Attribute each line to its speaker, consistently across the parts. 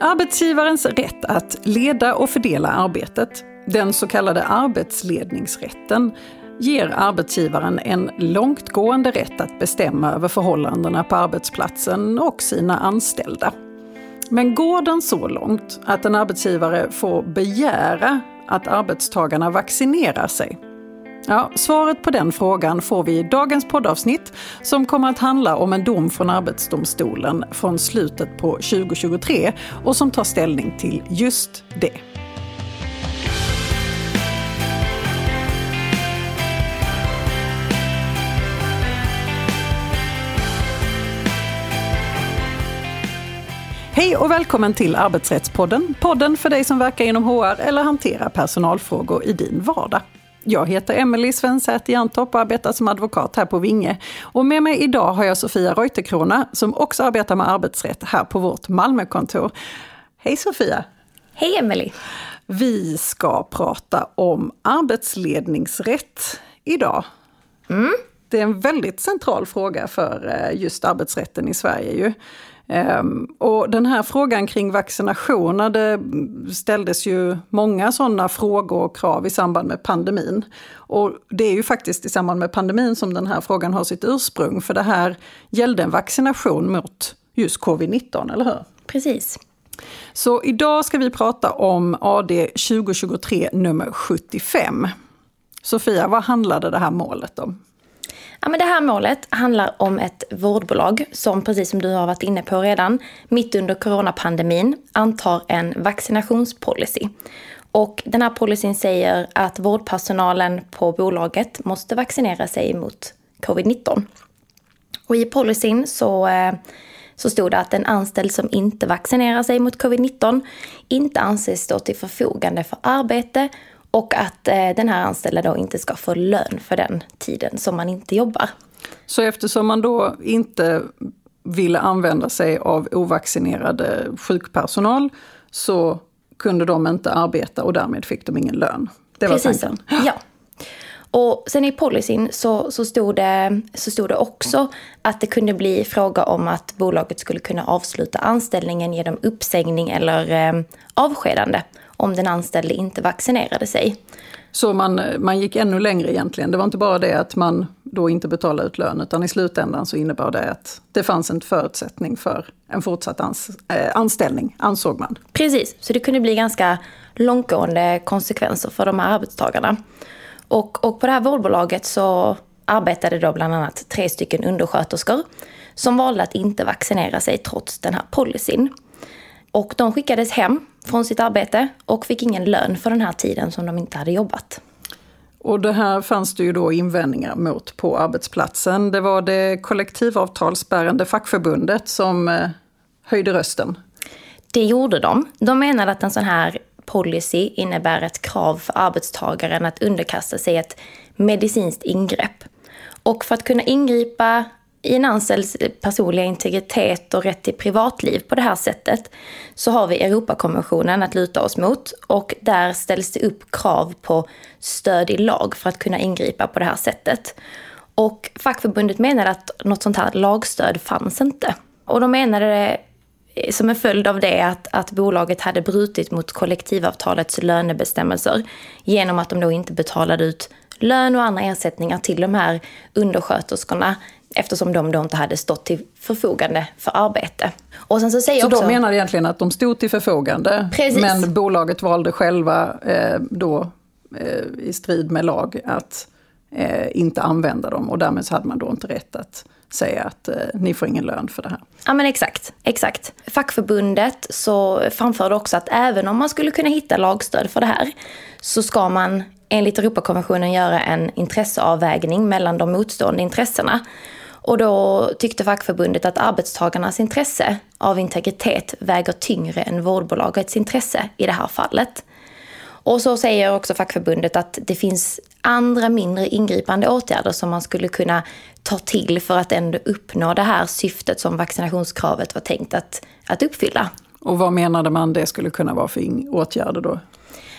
Speaker 1: Arbetsgivarens rätt att leda och fördela arbetet, den så kallade arbetsledningsrätten, ger arbetsgivaren en långtgående rätt att bestämma över förhållandena på arbetsplatsen och sina anställda. Men går den så långt att en arbetsgivare får begära att arbetstagarna vaccinerar sig? Ja, svaret på den frågan får vi i dagens poddavsnitt som kommer att handla om en dom från Arbetsdomstolen från slutet på 2023 och som tar ställning till just det. Hej och välkommen till Arbetsrättspodden. Podden för dig som verkar inom HR eller hanterar personalfrågor i din vardag. Jag heter Emelie Svensäter Jantorp och arbetar som advokat här på Vinge. Och med mig idag har jag Sofia Reuterkrona som också arbetar med arbetsrätt här på vårt Malmökontor. Hej Sofia!
Speaker 2: Hej Emelie!
Speaker 1: Vi ska prata om arbetsledningsrätt idag. Mm. Det är en väldigt central fråga för eh, just arbetsrätten i Sverige. Ju. Um, och den här frågan kring vaccinationer, det ställdes ju många sådana frågor och krav i samband med pandemin. Och det är ju faktiskt i samband med pandemin som den här frågan har sitt ursprung, för det här gällde en vaccination mot just covid-19, eller hur?
Speaker 2: Precis.
Speaker 1: Så idag ska vi prata om AD 2023 nummer 75. Sofia, vad handlade det här målet om?
Speaker 2: Ja, men det här målet handlar om ett vårdbolag som, precis som du har varit inne på redan, mitt under coronapandemin antar en vaccinationspolicy. Och den här policyn säger att vårdpersonalen på bolaget måste vaccinera sig mot covid-19. Och i policyn så, eh, så stod det att en anställd som inte vaccinerar sig mot covid-19 inte anses stå till förfogande för arbete och att eh, den här anställda då inte ska få lön för den tiden som man inte jobbar.
Speaker 1: Så eftersom man då inte ville använda sig av ovaccinerade sjukpersonal så kunde de inte arbeta och därmed fick de ingen lön.
Speaker 2: Det var Precis tanken. Ja. Och sen i policyn så, så, stod det, så stod det också att det kunde bli fråga om att bolaget skulle kunna avsluta anställningen genom uppsägning eller eh, avskedande om den anställde inte vaccinerade sig.
Speaker 1: Så man, man gick ännu längre egentligen. Det var inte bara det att man då inte betalade ut lön, utan i slutändan så innebar det att det fanns en förutsättning för en fortsatt ans äh, anställning, ansåg man.
Speaker 2: Precis, så det kunde bli ganska långtgående konsekvenser för de här arbetstagarna. Och, och på det här vårdbolaget så arbetade då bland annat tre stycken undersköterskor som valde att inte vaccinera sig trots den här policyn. Och de skickades hem från sitt arbete och fick ingen lön för den här tiden som de inte hade jobbat.
Speaker 1: Och det här fanns det ju då invändningar mot på arbetsplatsen. Det var det kollektivavtalsbärande fackförbundet som eh, höjde rösten.
Speaker 2: Det gjorde de. De menade att en sån här policy innebär ett krav för arbetstagaren att underkasta sig ett medicinskt ingrepp. Och för att kunna ingripa i en anställds personliga integritet och rätt till privatliv på det här sättet så har vi Europakonventionen att luta oss mot och där ställs det upp krav på stöd i lag för att kunna ingripa på det här sättet. Och fackförbundet menade att något sånt här lagstöd fanns inte. Och de menade det eh, som en följd av det att, att bolaget hade brutit mot kollektivavtalets lönebestämmelser genom att de då inte betalade ut lön och andra ersättningar till de här undersköterskorna eftersom de då inte hade stått till förfogande för arbete.
Speaker 1: Och sen så säger så också, de menar egentligen att de stod till förfogande, precis. men bolaget valde själva eh, då eh, i strid med lag att eh, inte använda dem och därmed så hade man då inte rätt att säga att eh, ni får ingen lön för det här.
Speaker 2: Ja men exakt, exakt. Fackförbundet så framförde också att även om man skulle kunna hitta lagstöd för det här så ska man enligt Europakonventionen göra en intresseavvägning mellan de motstående intressena. Och då tyckte fackförbundet att arbetstagarnas intresse av integritet väger tyngre än vårdbolagets intresse i det här fallet. Och så säger också fackförbundet att det finns andra mindre ingripande åtgärder som man skulle kunna ta till för att ändå uppnå det här syftet som vaccinationskravet var tänkt att, att uppfylla.
Speaker 1: Och vad menade man det skulle kunna vara för åtgärder då?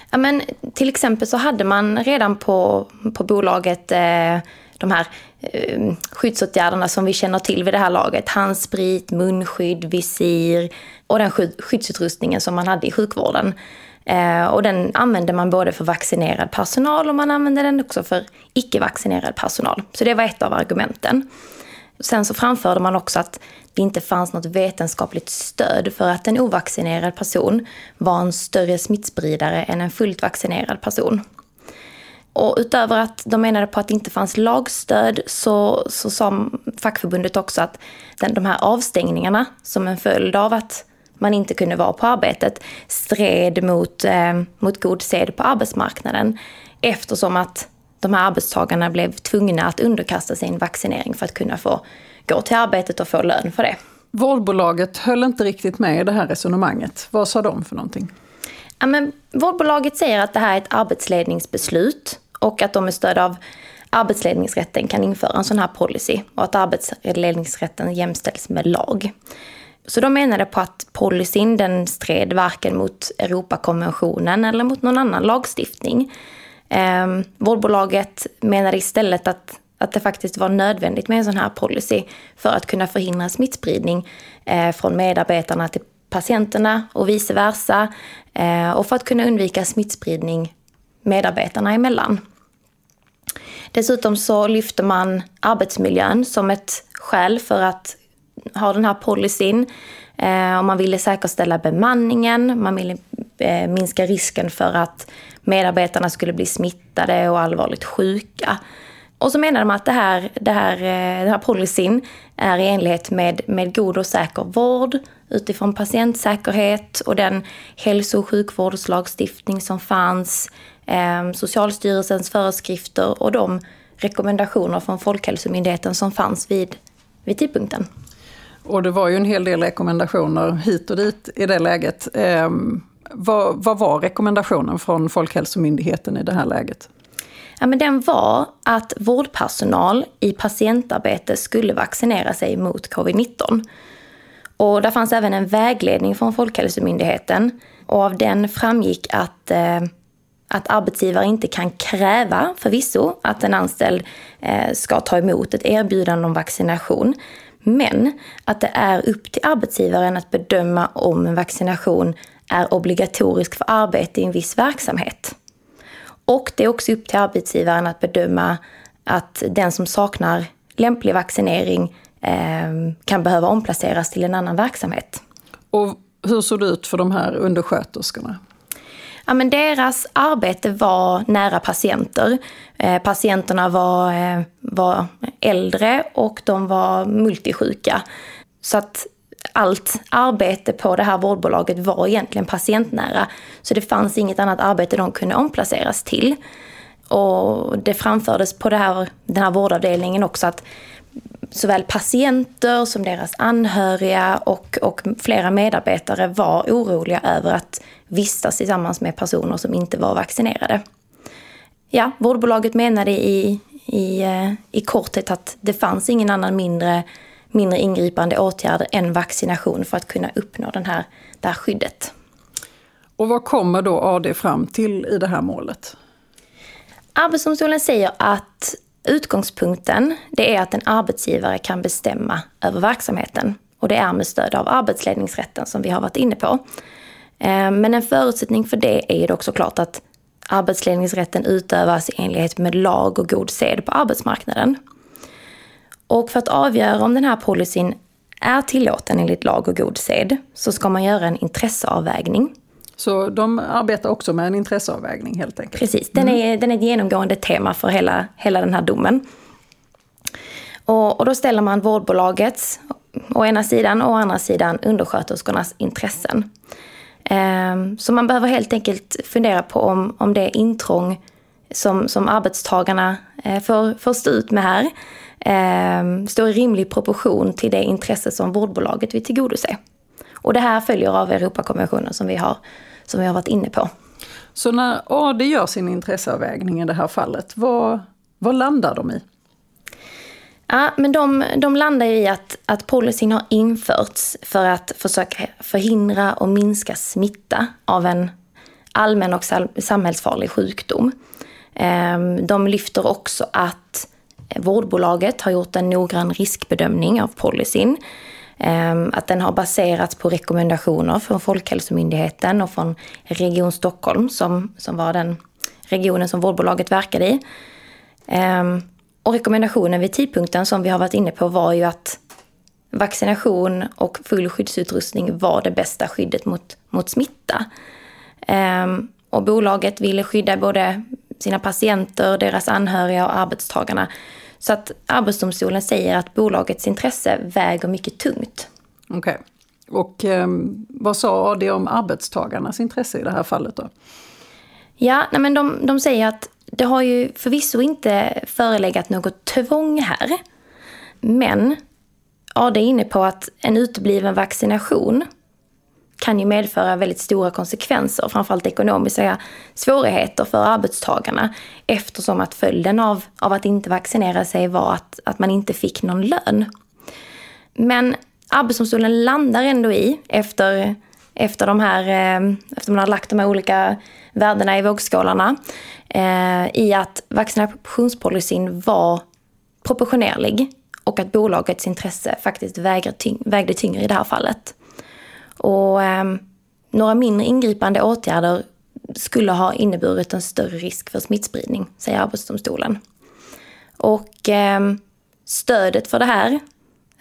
Speaker 2: Ja, men, till exempel så hade man redan på, på bolaget eh, de här eh, skyddsåtgärderna som vi känner till vid det här laget. Handsprit, munskydd, visir och den skyddsutrustningen som man hade i sjukvården. Eh, och den använde man både för vaccinerad personal och man använde den också för icke-vaccinerad personal. Så det var ett av argumenten. Sen så framförde man också att det inte fanns något vetenskapligt stöd för att en ovaccinerad person var en större smittspridare än en fullt vaccinerad person. Och utöver att de menade på att det inte fanns lagstöd så, så sa fackförbundet också att den, de här avstängningarna som en följd av att man inte kunde vara på arbetet stred mot, eh, mot god sed på arbetsmarknaden eftersom att de här arbetstagarna blev tvungna att underkasta sig en vaccinering för att kunna få gå till arbetet och få lön för det.
Speaker 1: Vårdbolaget höll inte riktigt med i det här resonemanget. Vad sa de för någonting?
Speaker 2: Ja, men vårdbolaget säger att det här är ett arbetsledningsbeslut och att de med stöd av arbetsledningsrätten kan införa en sån här policy och att arbetsledningsrätten jämställs med lag. Så de menade på att policyn den stred varken mot Europakonventionen eller mot någon annan lagstiftning. Eh, vårdbolaget menade istället att, att det faktiskt var nödvändigt med en sån här policy för att kunna förhindra smittspridning eh, från medarbetarna till patienterna och vice versa. Eh, och för att kunna undvika smittspridning medarbetarna emellan. Dessutom så lyfter man arbetsmiljön som ett skäl för att ha den här policyn. Eh, och man ville säkerställa bemanningen, man ville eh, minska risken för att medarbetarna skulle bli smittade och allvarligt sjuka. Och så menade man att det här, det här, eh, den här policyn är i enlighet med, med god och säker vård utifrån patientsäkerhet och den hälso och sjukvårdslagstiftning som fanns, eh, Socialstyrelsens föreskrifter och de rekommendationer från Folkhälsomyndigheten som fanns vid, vid tidpunkten.
Speaker 1: Och det var ju en hel del rekommendationer hit och dit i det läget. Eh, vad, vad var rekommendationen från Folkhälsomyndigheten i det här läget?
Speaker 2: Ja, men den var att vårdpersonal i patientarbete skulle vaccinera sig mot covid-19. Och där fanns även en vägledning från Folkhälsomyndigheten. Och av den framgick att, eh, att arbetsgivare inte kan kräva förvisso att en anställd eh, ska ta emot ett erbjudande om vaccination. Men att det är upp till arbetsgivaren att bedöma om en vaccination är obligatorisk för arbete i en viss verksamhet. Och det är också upp till arbetsgivaren att bedöma att den som saknar lämplig vaccinering eh, kan behöva omplaceras till en annan verksamhet.
Speaker 1: Och hur såg det ut för de här undersköterskorna?
Speaker 2: Ja, men deras arbete var nära patienter. Eh, patienterna var, eh, var äldre och de var multisjuka. Så att allt arbete på det här vårdbolaget var egentligen patientnära. Så det fanns inget annat arbete de kunde omplaceras till. Och det framfördes på det här, den här vårdavdelningen också att såväl patienter som deras anhöriga och, och flera medarbetare var oroliga över att vistas tillsammans med personer som inte var vaccinerade. Ja, vårdbolaget menade i, i, eh, i korthet att det fanns ingen annan mindre mindre ingripande åtgärder än vaccination för att kunna uppnå den här, det här skyddet.
Speaker 1: Och vad kommer då AD fram till i det här målet?
Speaker 2: Arbetsdomstolen säger att utgångspunkten det är att en arbetsgivare kan bestämma över verksamheten. Och det är med stöd av arbetsledningsrätten som vi har varit inne på. Eh, men en förutsättning för det är ju också klart att arbetsledningsrätten utövas i enlighet med lag och god sed på arbetsmarknaden. Och för att avgöra om den här policyn är tillåten enligt lag och god sed så ska man göra en intresseavvägning.
Speaker 1: Så de arbetar också med en intresseavvägning helt enkelt?
Speaker 2: Precis, den är, mm. den är ett genomgående tema för hela, hela den här domen. Och, och då ställer man vårdbolagets å ena sidan och å andra sidan undersköterskornas intressen. Ehm, så man behöver helt enkelt fundera på om, om det intrång som, som arbetstagarna eh, får, får stå ut med här ehm, står i rimlig proportion till det intresse som vårdbolaget vill tillgodose. Och det här följer av Europakonventionen som vi har, som vi har varit inne på.
Speaker 1: Så när AD gör sin intresseavvägning i det här fallet, vad, vad landar de i?
Speaker 2: Ja, men de, de landar i att, att policyn har införts för att försöka förhindra och minska smitta av en allmän och samhällsfarlig sjukdom. Ehm, de lyfter också att vårdbolaget har gjort en noggrann riskbedömning av policyn. Ehm, att den har baserats på rekommendationer från Folkhälsomyndigheten och från Region Stockholm som, som var den regionen som vårdbolaget verkade i. Ehm, och rekommendationen vid tidpunkten som vi har varit inne på var ju att vaccination och full skyddsutrustning var det bästa skyddet mot, mot smitta. Ehm, och bolaget ville skydda både sina patienter, deras anhöriga och arbetstagarna. Så att Arbetsdomstolen säger att bolagets intresse väger mycket tungt.
Speaker 1: Okej. Okay. Och eh, vad sa AD om arbetstagarnas intresse i det här fallet då?
Speaker 2: Ja, nej men de, de säger att det har ju förvisso inte förelegat något tvång här. Men AD är inne på att en utebliven vaccination kan ju medföra väldigt stora konsekvenser, framförallt ekonomiska svårigheter för arbetstagarna eftersom att följden av, av att inte vaccinera sig var att, att man inte fick någon lön. Men Arbetsdomstolen landar ändå i, efter, efter, de här, eh, efter man har lagt de här olika värdena i vågskålarna, eh, i att vaccinationspolicyn var proportionerlig och att bolagets intresse faktiskt vägde, tyng vägde tyngre i det här fallet. Och eh, några mindre ingripande åtgärder skulle ha inneburit en större risk för smittspridning, säger Arbetsdomstolen. Och eh, stödet för det här,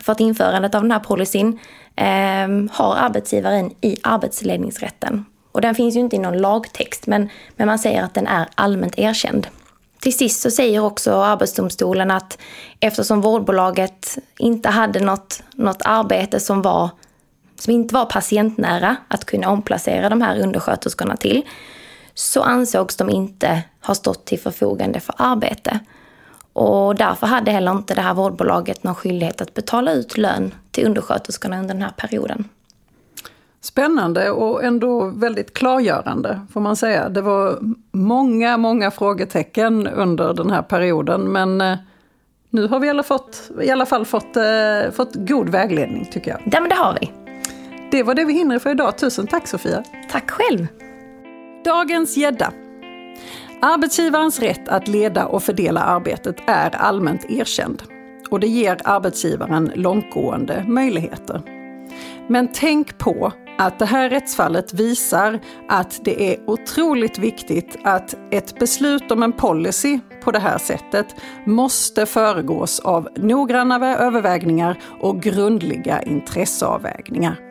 Speaker 2: för att införandet av den här policyn, eh, har arbetsgivaren i arbetsledningsrätten. Och den finns ju inte i någon lagtext, men, men man säger att den är allmänt erkänd. Till sist så säger också Arbetsdomstolen att eftersom vårdbolaget inte hade något, något arbete som var som inte var patientnära att kunna omplacera de här undersköterskorna till, så ansågs de inte ha stått till förfogande för arbete. Och därför hade heller inte det här vårdbolaget någon skyldighet att betala ut lön till undersköterskorna under den här perioden.
Speaker 1: Spännande och ändå väldigt klargörande får man säga. Det var många, många frågetecken under den här perioden men eh, nu har vi i alla, fått, i alla fall fått, eh, fått god vägledning tycker jag.
Speaker 2: Ja men det har vi.
Speaker 1: Det var det vi hinner för idag. Tusen tack Sofia.
Speaker 2: Tack själv.
Speaker 1: Dagens gädda. Arbetsgivarens rätt att leda och fördela arbetet är allmänt erkänd och det ger arbetsgivaren långtgående möjligheter. Men tänk på att det här rättsfallet visar att det är otroligt viktigt att ett beslut om en policy på det här sättet måste föregås av noggranna övervägningar och grundliga intresseavvägningar.